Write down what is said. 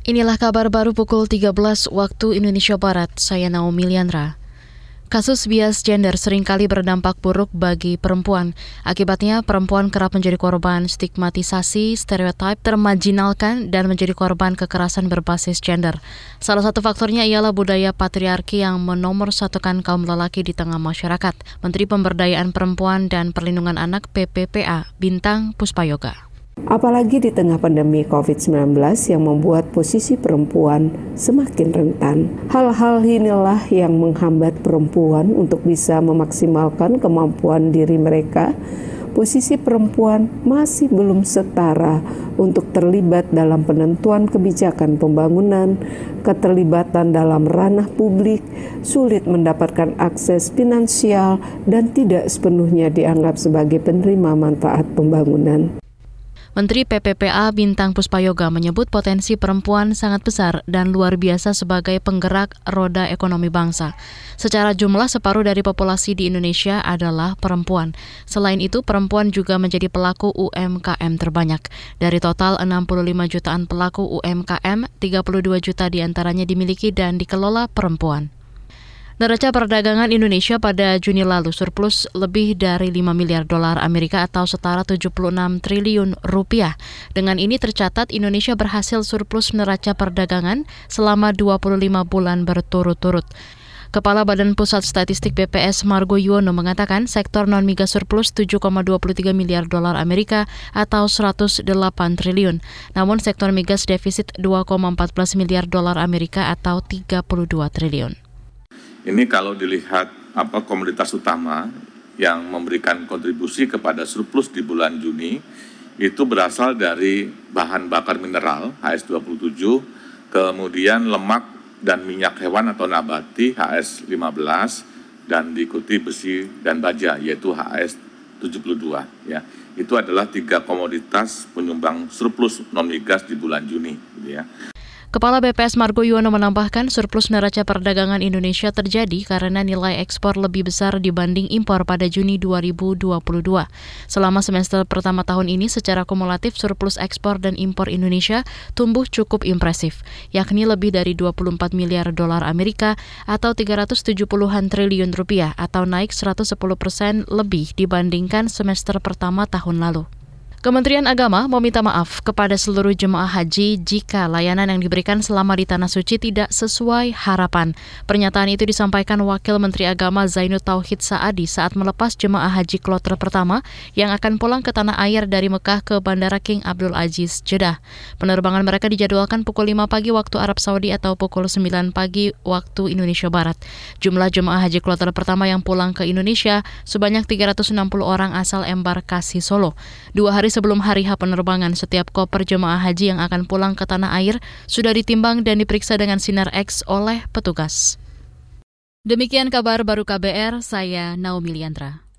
Inilah kabar baru pukul 13 waktu Indonesia Barat. Saya Naomi Liandra. Kasus bias gender sering kali berdampak buruk bagi perempuan. Akibatnya, perempuan kerap menjadi korban stigmatisasi, stereotip, termajinalkan, dan menjadi korban kekerasan berbasis gender. Salah satu faktornya ialah budaya patriarki yang menomorsatukan kaum lelaki di tengah masyarakat. Menteri Pemberdayaan Perempuan dan Perlindungan Anak PPPA, Bintang Puspayoga. Apalagi di tengah pandemi COVID-19 yang membuat posisi perempuan semakin rentan. Hal-hal inilah yang menghambat perempuan untuk bisa memaksimalkan kemampuan diri mereka. Posisi perempuan masih belum setara untuk terlibat dalam penentuan kebijakan pembangunan, keterlibatan dalam ranah publik, sulit mendapatkan akses finansial, dan tidak sepenuhnya dianggap sebagai penerima manfaat pembangunan. Menteri PPPA Bintang Puspayoga menyebut potensi perempuan sangat besar dan luar biasa sebagai penggerak roda ekonomi bangsa. Secara jumlah separuh dari populasi di Indonesia adalah perempuan. Selain itu, perempuan juga menjadi pelaku UMKM terbanyak. Dari total 65 jutaan pelaku UMKM, 32 juta di antaranya dimiliki dan dikelola perempuan. Neraca perdagangan Indonesia pada Juni lalu surplus lebih dari 5 miliar dolar Amerika atau setara 76 triliun rupiah. Dengan ini tercatat Indonesia berhasil surplus neraca perdagangan selama 25 bulan berturut-turut. Kepala Badan Pusat Statistik BPS Margo Yuwono mengatakan sektor non-migas surplus 7,23 miliar dolar Amerika atau 108 triliun. Namun sektor migas defisit 2,14 miliar dolar Amerika atau 32 triliun. Ini kalau dilihat apa komoditas utama yang memberikan kontribusi kepada surplus di bulan Juni itu berasal dari bahan bakar mineral HS27, kemudian lemak dan minyak hewan atau nabati HS15 dan diikuti besi dan baja yaitu HS72 ya. Itu adalah tiga komoditas penyumbang surplus non migas di bulan Juni gitu ya. Kepala BPS Margo Yuwono menambahkan surplus neraca perdagangan Indonesia terjadi karena nilai ekspor lebih besar dibanding impor pada Juni 2022. Selama semester pertama tahun ini secara kumulatif surplus ekspor dan impor Indonesia tumbuh cukup impresif, yakni lebih dari 24 miliar dolar Amerika atau 370-an triliun rupiah atau naik 110 persen lebih dibandingkan semester pertama tahun lalu. Kementerian Agama meminta maaf kepada seluruh jemaah haji jika layanan yang diberikan selama di Tanah Suci tidak sesuai harapan. Pernyataan itu disampaikan Wakil Menteri Agama Zainud Tauhid Saadi saat melepas jemaah haji kloter pertama yang akan pulang ke tanah air dari Mekah ke Bandara King Abdul Aziz, Jeddah. Penerbangan mereka dijadwalkan pukul 5 pagi waktu Arab Saudi atau pukul 9 pagi waktu Indonesia Barat. Jumlah jemaah haji kloter pertama yang pulang ke Indonesia sebanyak 360 orang asal embarkasi Solo. Dua hari sebelum hari H penerbangan, setiap koper jemaah haji yang akan pulang ke tanah air sudah ditimbang dan diperiksa dengan sinar X oleh petugas. Demikian kabar baru KBR, saya Naomi Liandra.